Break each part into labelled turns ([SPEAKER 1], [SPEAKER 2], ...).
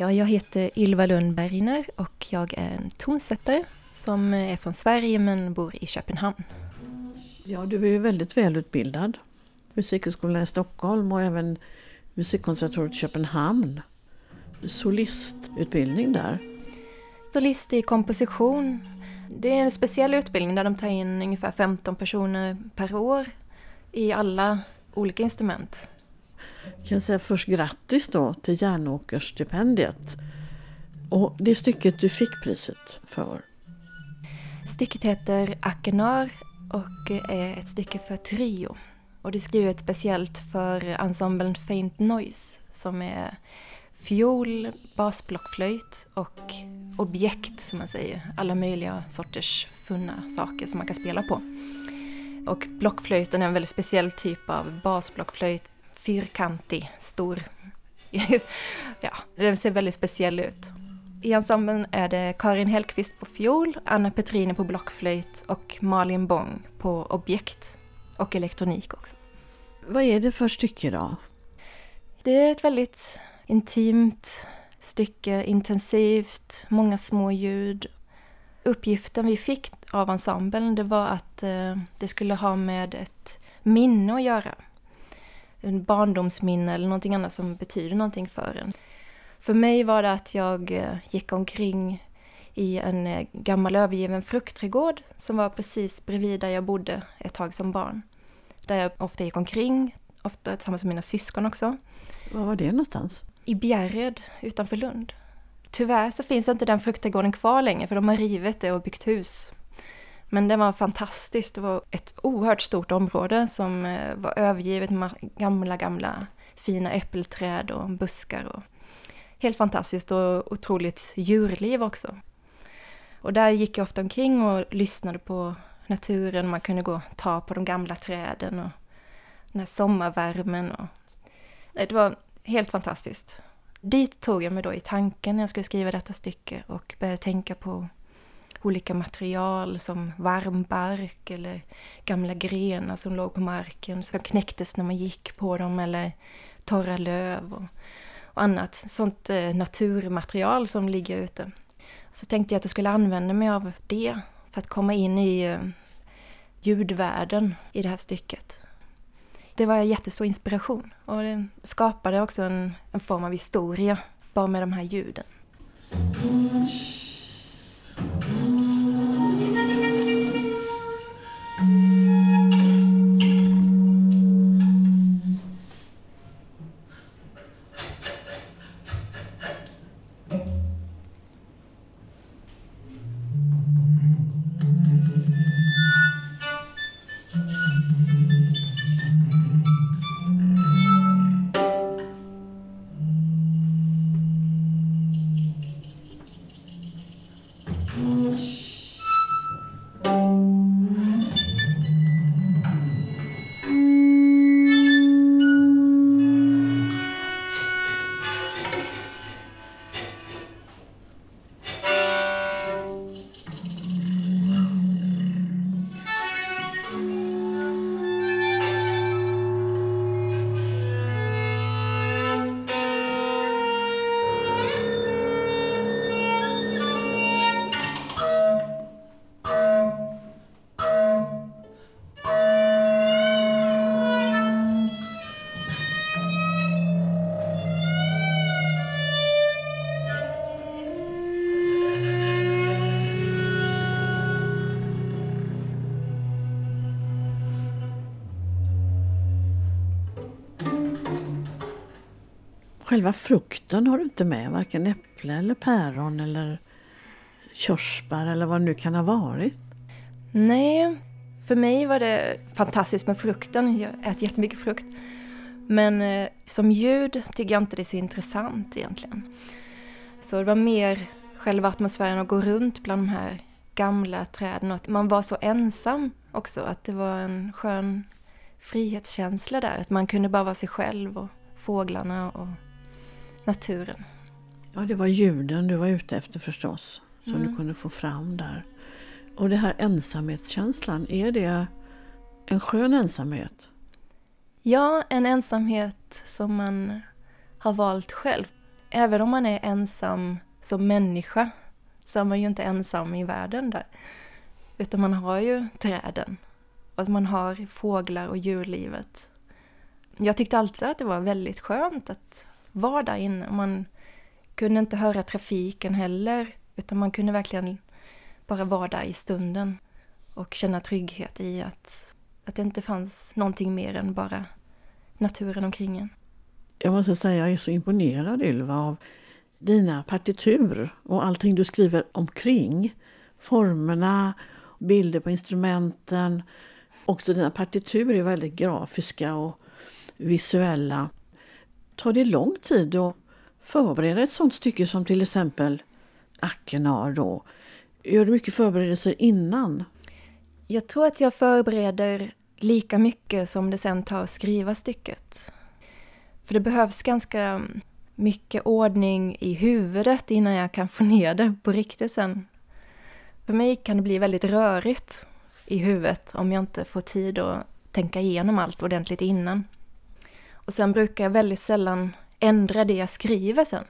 [SPEAKER 1] Ja, jag heter Ylva Lundbergner och jag är en tonsättare som är från Sverige men bor i Köpenhamn.
[SPEAKER 2] Ja, du är ju väldigt välutbildad. Musikhögskolan i Stockholm och även Musikkonservatoriet i Köpenhamn. Solistutbildning där.
[SPEAKER 1] Solist i komposition. Det är en speciell utbildning där de tar in ungefär 15 personer per år i alla olika instrument.
[SPEAKER 2] Jag kan säga först grattis då till Järnåkersstipendiet. Och det stycket du fick priset för?
[SPEAKER 1] Stycket heter Akenar och är ett stycke för trio. Och det är skrivet speciellt för ensemblen Faint Noise som är fiol, basblockflöjt och objekt som man säger. Alla möjliga sorters funna saker som man kan spela på. Och blockflöjten är en väldigt speciell typ av basblockflöjt. Fyrkantig, stor. ja, den ser väldigt speciell ut. I ensemblen är det Karin Hellqvist på fiol, Anna Petrini på blockflöjt och Malin Bång på objekt och elektronik också.
[SPEAKER 2] Vad är det för stycke då?
[SPEAKER 1] Det är ett väldigt intimt stycke, intensivt, många små ljud. Uppgiften vi fick av ensemblen det var att eh, det skulle ha med ett minne att göra. En barndomsminne eller någonting annat som betyder någonting för en. För mig var det att jag eh, gick omkring i en eh, gammal övergiven fruktträdgård som var precis bredvid där jag bodde ett tag som barn. Där jag ofta gick omkring, ofta tillsammans med mina syskon också.
[SPEAKER 2] Var var det någonstans?
[SPEAKER 1] I Bjärred utanför Lund. Tyvärr så finns inte den fruktträdgården kvar längre för de har rivit det och byggt hus. Men det var fantastiskt. Det var ett oerhört stort område som eh, var övergivet med gamla, gamla fina äppelträd och buskar. Och helt fantastiskt och otroligt djurliv också. Och där gick jag ofta omkring och lyssnade på naturen. Man kunde gå och ta på de gamla träden och den här sommarvärmen. Och... Det var helt fantastiskt. Dit tog jag mig då i tanken när jag skulle skriva detta stycke och började tänka på olika material som varmbark eller gamla grenar som låg på marken som knäcktes när man gick på dem eller torra löv och, och annat sånt eh, naturmaterial som ligger ute. Så tänkte jag att jag skulle använda mig av det för att komma in i eh, ljudvärlden i det här stycket. Det var en jättestor inspiration och det skapade också en, en form av historia bara med de här ljuden.
[SPEAKER 2] Själva frukten har du inte med, varken äpple eller päron eller körsbär eller vad det nu kan ha varit.
[SPEAKER 1] Nej, för mig var det fantastiskt med frukten. Jag äter jättemycket frukt. Men eh, som ljud tycker jag inte det är så intressant egentligen. Så det var mer själva atmosfären att gå runt bland de här gamla träden och att man var så ensam också. Att det var en skön frihetskänsla där. Att man kunde bara vara sig själv och fåglarna och naturen.
[SPEAKER 2] Ja, det var ljuden du var ute efter förstås, som mm. du kunde få fram där. Och det här ensamhetskänslan, är det en skön ensamhet?
[SPEAKER 1] Ja, en ensamhet som man har valt själv. även om man är ensam som människa så är man ju inte ensam i världen där. Utan man har ju träden och man har fåglar och djurlivet. Jag tyckte alltid att det var väldigt skönt att var där inne. Man kunde inte höra trafiken heller utan man kunde verkligen bara vara där i stunden och känna trygghet i att, att det inte fanns någonting mer än bara naturen omkring en.
[SPEAKER 2] Jag måste säga jag är så imponerad Ylva av dina partitur och allting du skriver omkring. Formerna, bilder på instrumenten. Också dina partitur är väldigt grafiska och visuella. Tar det lång tid att förbereda ett sånt stycke som till exempel Ackenar då? Gör du mycket förberedelser innan?
[SPEAKER 1] Jag tror att jag förbereder lika mycket som det sen tar att skriva stycket. För det behövs ganska mycket ordning i huvudet innan jag kan få ner det på riktigt sen. För mig kan det bli väldigt rörigt i huvudet om jag inte får tid att tänka igenom allt ordentligt innan. Och sen brukar jag väldigt sällan ändra det jag skriver sen.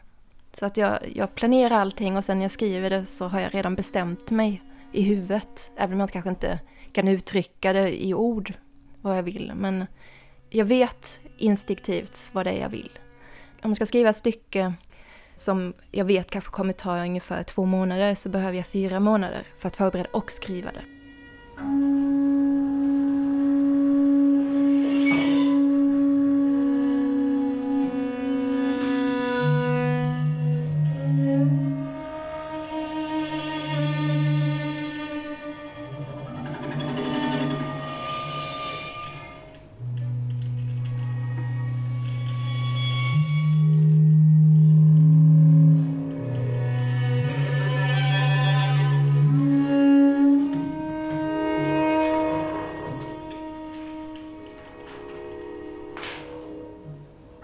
[SPEAKER 1] Så att jag, jag planerar allting och sen när jag skriver det så har jag redan bestämt mig i huvudet. Även om jag kanske inte kan uttrycka det i ord vad jag vill. Men jag vet instinktivt vad det är jag vill. Om jag ska skriva ett stycke som jag vet kanske kommer ta ungefär två månader så behöver jag fyra månader för att förbereda och skriva det.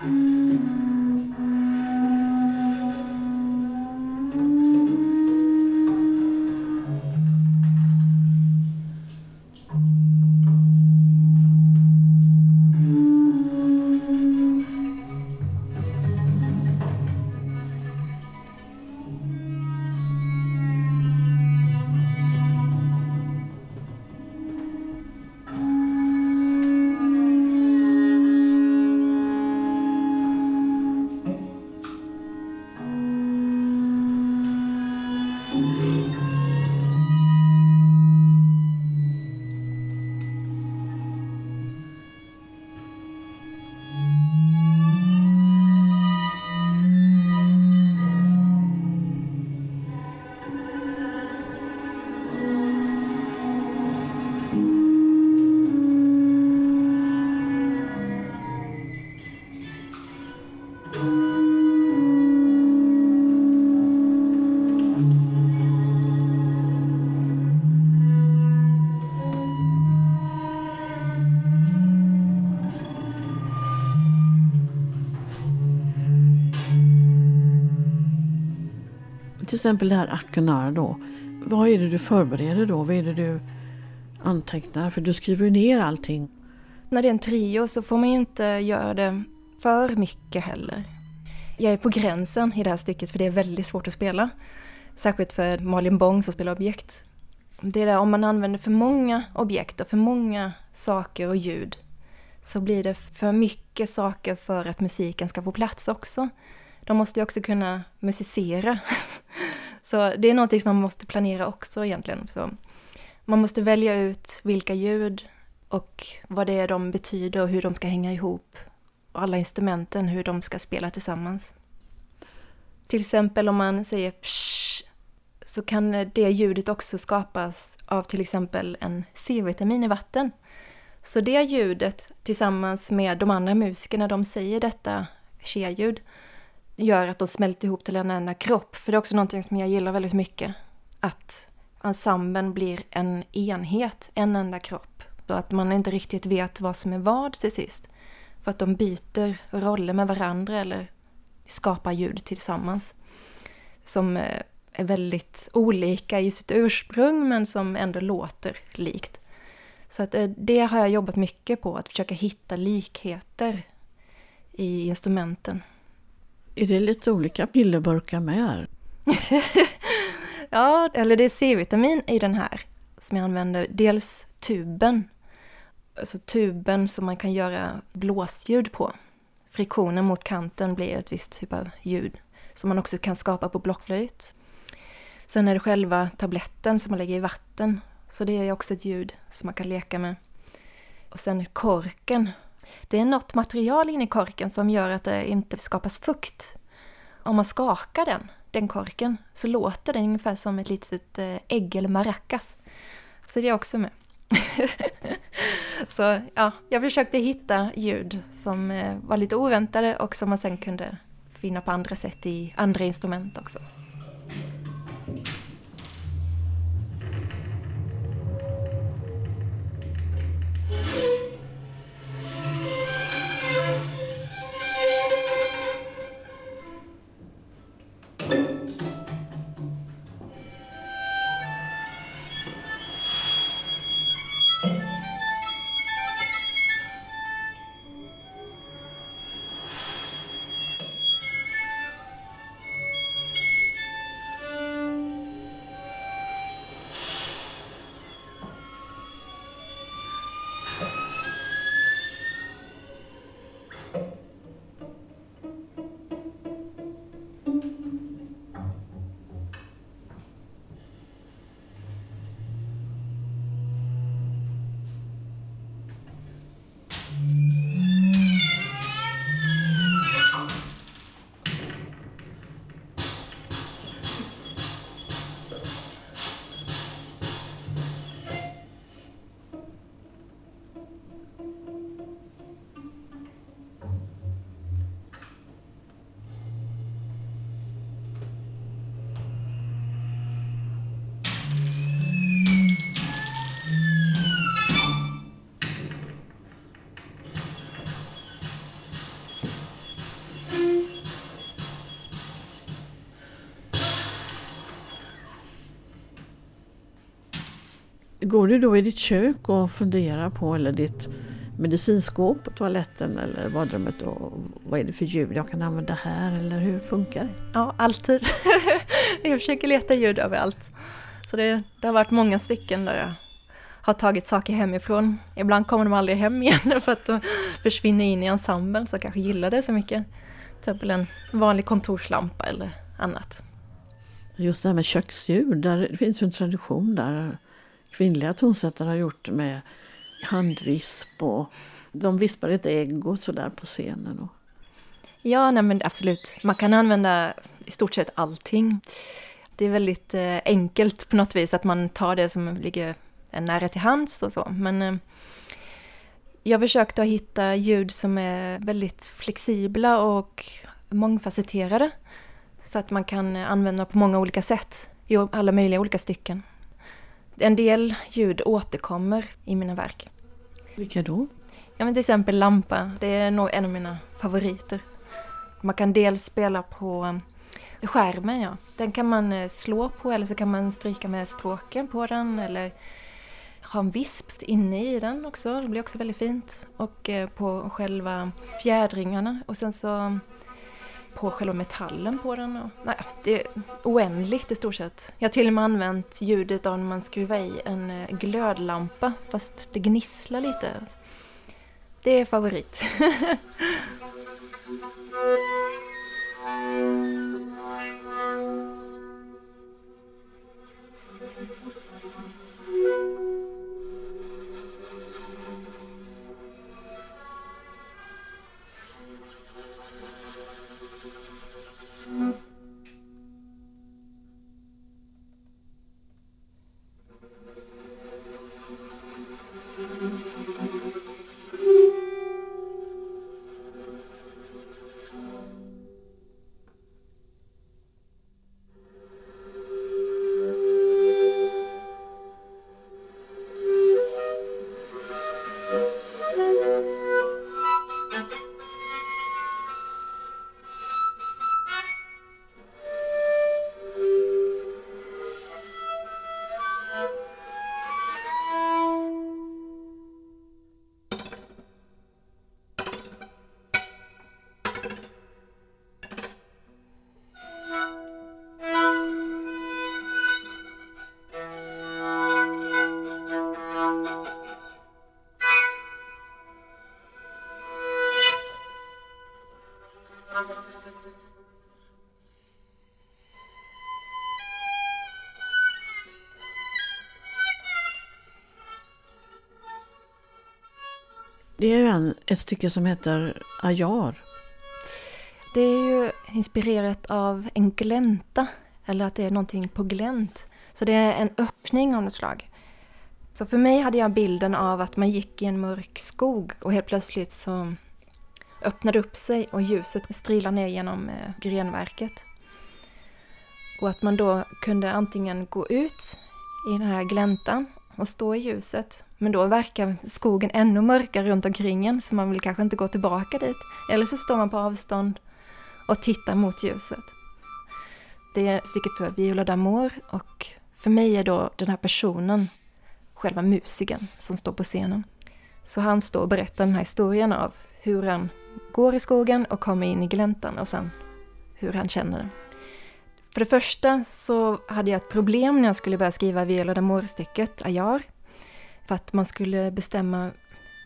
[SPEAKER 2] Till exempel det här Akunar då. Vad är det du förbereder då? Vad är det du antecknar? För du skriver ju ner allting.
[SPEAKER 1] När det är en trio så får man ju inte göra det för mycket heller. Jag är på gränsen i det här stycket för det är väldigt svårt att spela. Särskilt för Malin Bong som spelar objekt. Det är där om man använder för många objekt och för många saker och ljud så blir det för mycket saker för att musiken ska få plats också de måste ju också kunna musicera. Så det är någonting som man måste planera också egentligen. Så man måste välja ut vilka ljud och vad det är de betyder och hur de ska hänga ihop. Och alla instrumenten, hur de ska spela tillsammans. Till exempel om man säger psh, så kan det ljudet också skapas av till exempel en C-vitamin i vatten. Så det ljudet tillsammans med de andra musikerna, de säger detta she-ljud, gör att de smälter ihop till en enda kropp. För det är också någonting som jag gillar väldigt mycket. Att ensemblen blir en enhet, en enda kropp. Så att man inte riktigt vet vad som är vad till sist. För att de byter roller med varandra eller skapar ljud tillsammans. Som eh, är väldigt olika i sitt ursprung men som ändå låter likt. Så att eh, det har jag jobbat mycket på, att försöka hitta likheter i instrumenten.
[SPEAKER 2] Är det lite olika pillerburkar med? här?
[SPEAKER 1] ja, eller det är C-vitamin i den här som jag använder. Dels tuben, alltså tuben som man kan göra blåsljud på. Friktionen mot kanten blir ett visst typ av ljud som man också kan skapa på blockflöjt. Sen är det själva tabletten som man lägger i vatten, så det är också ett ljud som man kan leka med. Och sen korken. Det är något material inne i korken som gör att det inte skapas fukt. Om man skakar den, den korken, så låter den ungefär som ett litet eh, ägg eller maracas. Så det är också med. så ja, jag försökte hitta ljud som eh, var lite oväntade och som man sen kunde finna på andra sätt i andra instrument också.
[SPEAKER 2] Går du då i ditt kök och funderar på, eller ditt medicinskåp på toaletten eller badrummet och vad är det för ljud jag kan använda här eller hur funkar det?
[SPEAKER 1] Ja, alltid. jag försöker leta ljud överallt. Så det, det har varit många stycken där jag har tagit saker hemifrån. Ibland kommer de aldrig hem igen för att de försvinner in i ensemblen så jag kanske gillar det så mycket. Till exempel en vanlig kontorslampa eller annat.
[SPEAKER 2] Just det här med köksljud, där det finns ju en tradition där kvinnliga tonsättare har gjort med handvisp och de vispar ett ägg och sådär på scenen. Och...
[SPEAKER 1] Ja, nej men absolut. Man kan använda i stort sett allting. Det är väldigt eh, enkelt på något vis att man tar det som ligger nära till hands och så. Men eh, jag försökte att hitta ljud som är väldigt flexibla och mångfacetterade. Så att man kan använda på många olika sätt i alla möjliga olika stycken. En del ljud återkommer i mina verk.
[SPEAKER 2] Vilka då?
[SPEAKER 1] Ja, men till exempel lampa. Det är nog en av mina favoriter. Man kan dels spela på eh, skärmen, ja. Den kan man eh, slå på eller så kan man stryka med stråken på den eller ha en visp inne i den också. Det blir också väldigt fint. Och eh, på själva fjädringarna. Och sen så på själva metallen på den. Och, nej, det är oändligt i stort sett. Jag har till och med använt ljudet av när man skruvar i en eh, glödlampa fast det gnisslar lite. Det är favorit.
[SPEAKER 2] Det är ju en, ett stycke som heter Ajar.
[SPEAKER 1] Det är ju inspirerat av en glänta, eller att det är någonting på glänt. Så det är en öppning av något slag. Så för mig hade jag bilden av att man gick i en mörk skog och helt plötsligt så öppnade upp sig och ljuset strilade ner genom eh, grenverket. Och att man då kunde antingen gå ut i den här gläntan och stå i ljuset. Men då verkar skogen ännu mörkare runt omkring en så man vill kanske inte gå tillbaka dit. Eller så står man på avstånd och tittar mot ljuset. Det är stycket för Viola d'Amour och för mig är då den här personen själva musikern som står på scenen. Så han står och berättar den här historien av hur han går i skogen och kommer in i gläntan och sen hur han känner den. För det första så hade jag ett problem när jag skulle börja skriva Viola d'Amour-stycket Ayar. För att man skulle bestämma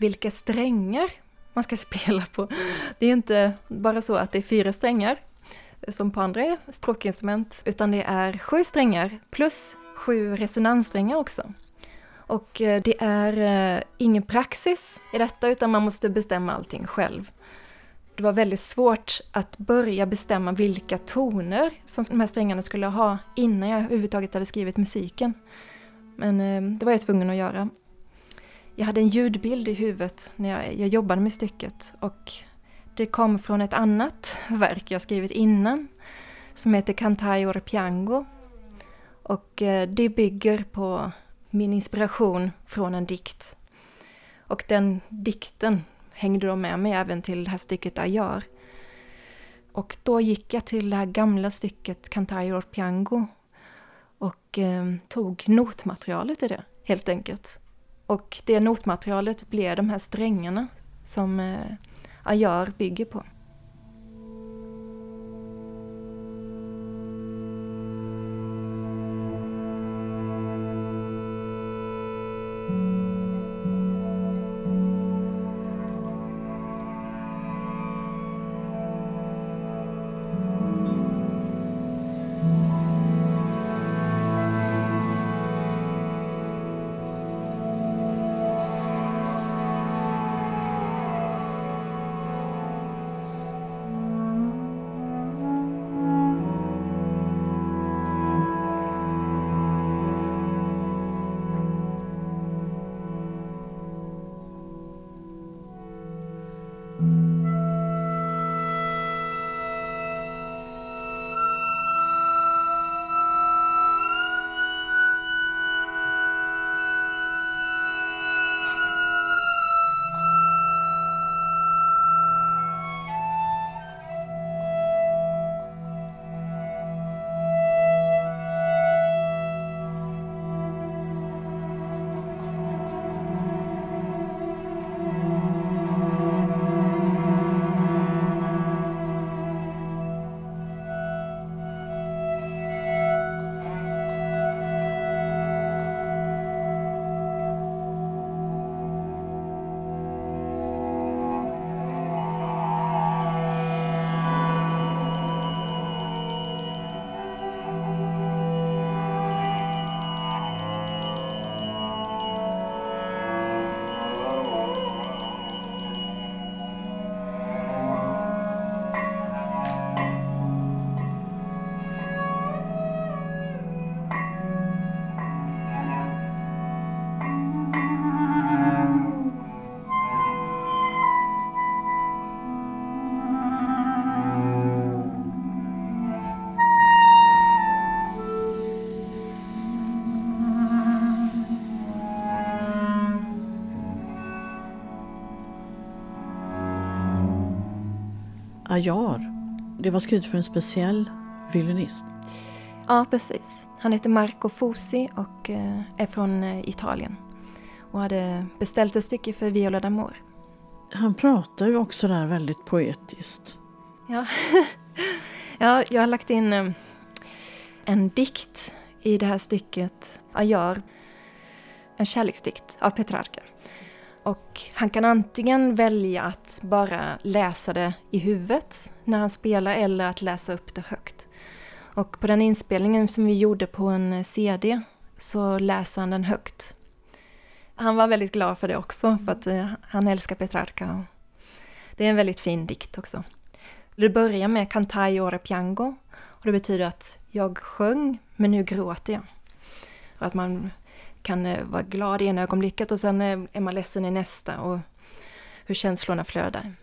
[SPEAKER 1] vilka strängar man ska spela på. Det är inte bara så att det är fyra strängar som på andra stråkinstrument, utan det är sju strängar plus sju resonanssträngar också. Och eh, det är eh, ingen praxis i detta utan man måste bestämma allting själv. Det var väldigt svårt att börja bestämma vilka toner som de här strängarna skulle ha innan jag överhuvudtaget hade skrivit musiken. Men eh, det var jag tvungen att göra. Jag hade en ljudbild i huvudet när jag, jag jobbade med stycket och det kom från ett annat verk jag skrivit innan som heter Cantaio Piango. Och eh, det bygger på min inspiration från en dikt. Och den dikten hängde då med mig även till det här stycket Ayar. Och då gick jag till det här gamla stycket Cantaio Piango och eh, tog notmaterialet i det, helt enkelt. Och det notmaterialet blev de här strängarna som eh, Ayar bygger på.
[SPEAKER 2] Ajar. Det var skrivet för en speciell violinist.
[SPEAKER 1] Ja, precis. Han heter Marco Fosi och eh, är från eh, Italien. Och hade beställt ett stycke för Viola d'Amor.
[SPEAKER 2] Han pratar ju också där väldigt poetiskt.
[SPEAKER 1] Ja, ja jag har lagt in eh, en dikt i det här stycket, Ajar. En kärleksdikt av Petrarca. Och han kan antingen välja att bara läsa det i huvudet när han spelar eller att läsa upp det högt. Och på den inspelningen som vi gjorde på en CD så läser han den högt. han var väldigt glad för det också, för att eh, han älskar Petrarca. Det är en väldigt fin dikt också. Det börjar med Cantai ora piango och det betyder att jag sjöng, men nu gråter jag. Och att man kan eh, vara glad i ena ögonblicket och sen eh, är man ledsen i nästa och hur känslorna flödar.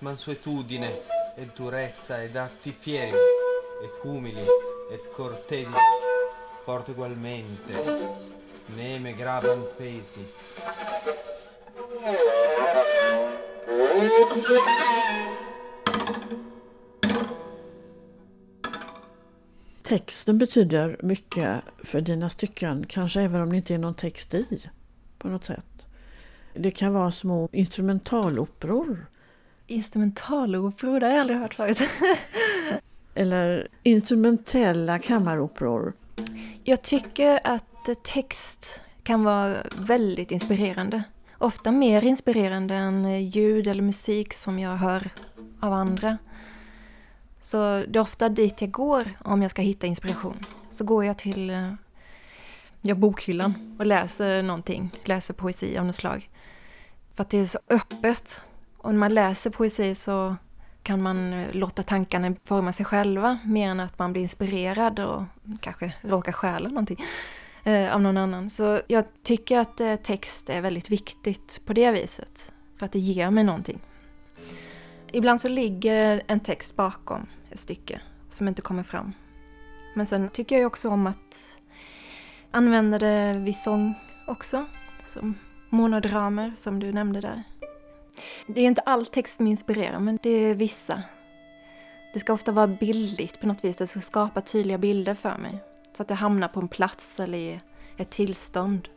[SPEAKER 3] Mansuetudine et durezza ed atti fieri et umili et cortesi porto ugualmente ne me gravan pesi
[SPEAKER 2] Texten betyder mycket för dina stycken, kanske även om det inte är någon text i på något sätt. Det kan vara små instrumentaloperor.
[SPEAKER 1] Instrumentaloperor, det har jag aldrig hört förut.
[SPEAKER 2] Eller instrumentella kammaroperor.
[SPEAKER 1] Jag tycker att text kan vara väldigt inspirerande. Ofta mer inspirerande än ljud eller musik som jag hör av andra. Så det är ofta dit jag går om jag ska hitta inspiration. Så går jag till eh, ja, bokhyllan och läser någonting, läser poesi av något slag. För att det är så öppet. Och när man läser poesi så kan man låta tankarna forma sig själva mer än att man blir inspirerad och kanske råkar stjäla någonting eh, av någon annan. Så jag tycker att eh, text är väldigt viktigt på det viset. För att det ger mig någonting. Ibland så ligger en text bakom ett stycke som inte kommer fram. Men sen tycker jag också om att använda det vid sång också. Som monodramer som du nämnde där. Det är inte all text som inspirerar, men det är vissa. Det ska ofta vara bildligt på något vis, det ska skapa tydliga bilder för mig. Så att det hamnar på en plats eller i ett tillstånd.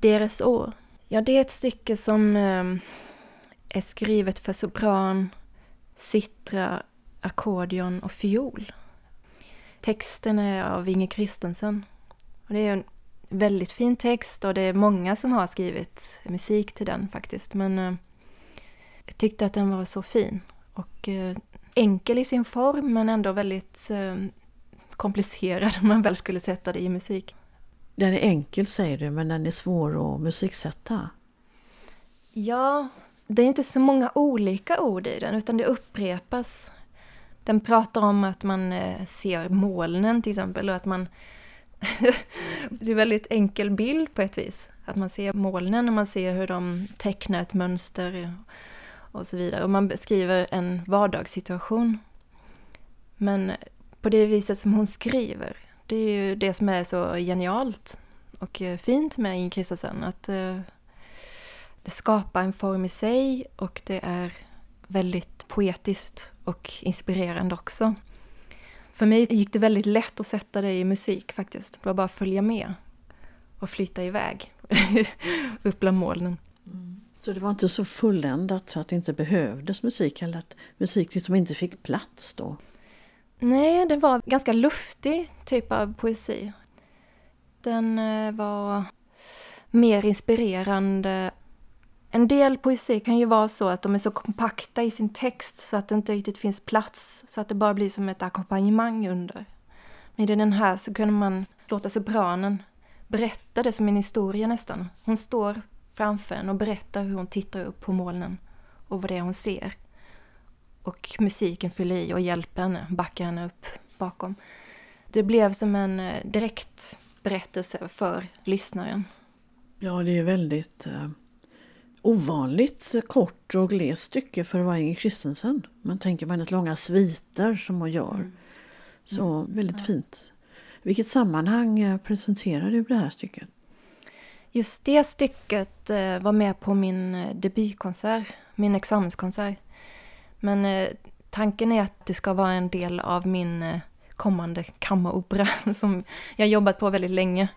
[SPEAKER 1] Deras år. Ja, det är ett stycke som eh, är skrivet för sopran, citra, ackordion och fiol. Texten är av Inge Kristensen. Och det är en väldigt fin text och det är många som har skrivit musik till den faktiskt. Men eh, jag tyckte att den var så fin och eh, enkel i sin form men ändå väldigt eh, komplicerad om man väl skulle sätta det i musik.
[SPEAKER 2] Den är enkel säger du, men den är svår att musiksätta.
[SPEAKER 1] Ja, det är inte så många olika ord i den utan det upprepas. Den pratar om att man eh, ser molnen till exempel och att man... det är en väldigt enkel bild på ett vis. Att man ser molnen och man ser hur de tecknar ett mönster och så vidare. Och man beskriver en vardagssituation. Men på det viset som hon skriver, det är ju det som är så genialt och eh, fint med Ingrid Christensen. Att eh, det skapar en form i sig och det är väldigt poetiskt och inspirerande också. För mig gick det väldigt lätt att sätta det i musik faktiskt. Det var bara att följa med och flyta iväg upp bland molnen. Mm.
[SPEAKER 2] Så det var inte så fulländat så att det inte behövdes musik eller att musik liksom inte fick plats då?
[SPEAKER 1] Nej, det var ganska luftig typ av poesi. Den eh, var mer inspirerande. En del poesi kan ju vara så att de är så kompakta i sin text så att det inte riktigt finns plats, så att det bara blir som ett ackompanjemang under. Men i den här så kunde man låta sopranen berätta det som en historia nästan. Hon står framför en och berättar hur hon tittar upp på molnen och vad det är hon ser. Och musiken fyller i och hjälper henne, backar henne upp bakom. Det blev som en eh, direkt berättelse för lyssnaren.
[SPEAKER 2] Ja, det är väldigt eh, ovanligt kort och glest stycke för att vara Inger Kristensen. Man tänker på hennes långa sviter som hon gör. Så väldigt fint. Vilket sammanhang eh, presenterar du det här stycket?
[SPEAKER 1] Just det stycket eh, var med på min debutkonsert, min examenskonsert. Men eh, tanken är att det ska vara en del av min eh, kommande kammaropera som jag jobbat på väldigt länge.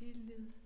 [SPEAKER 4] Tillid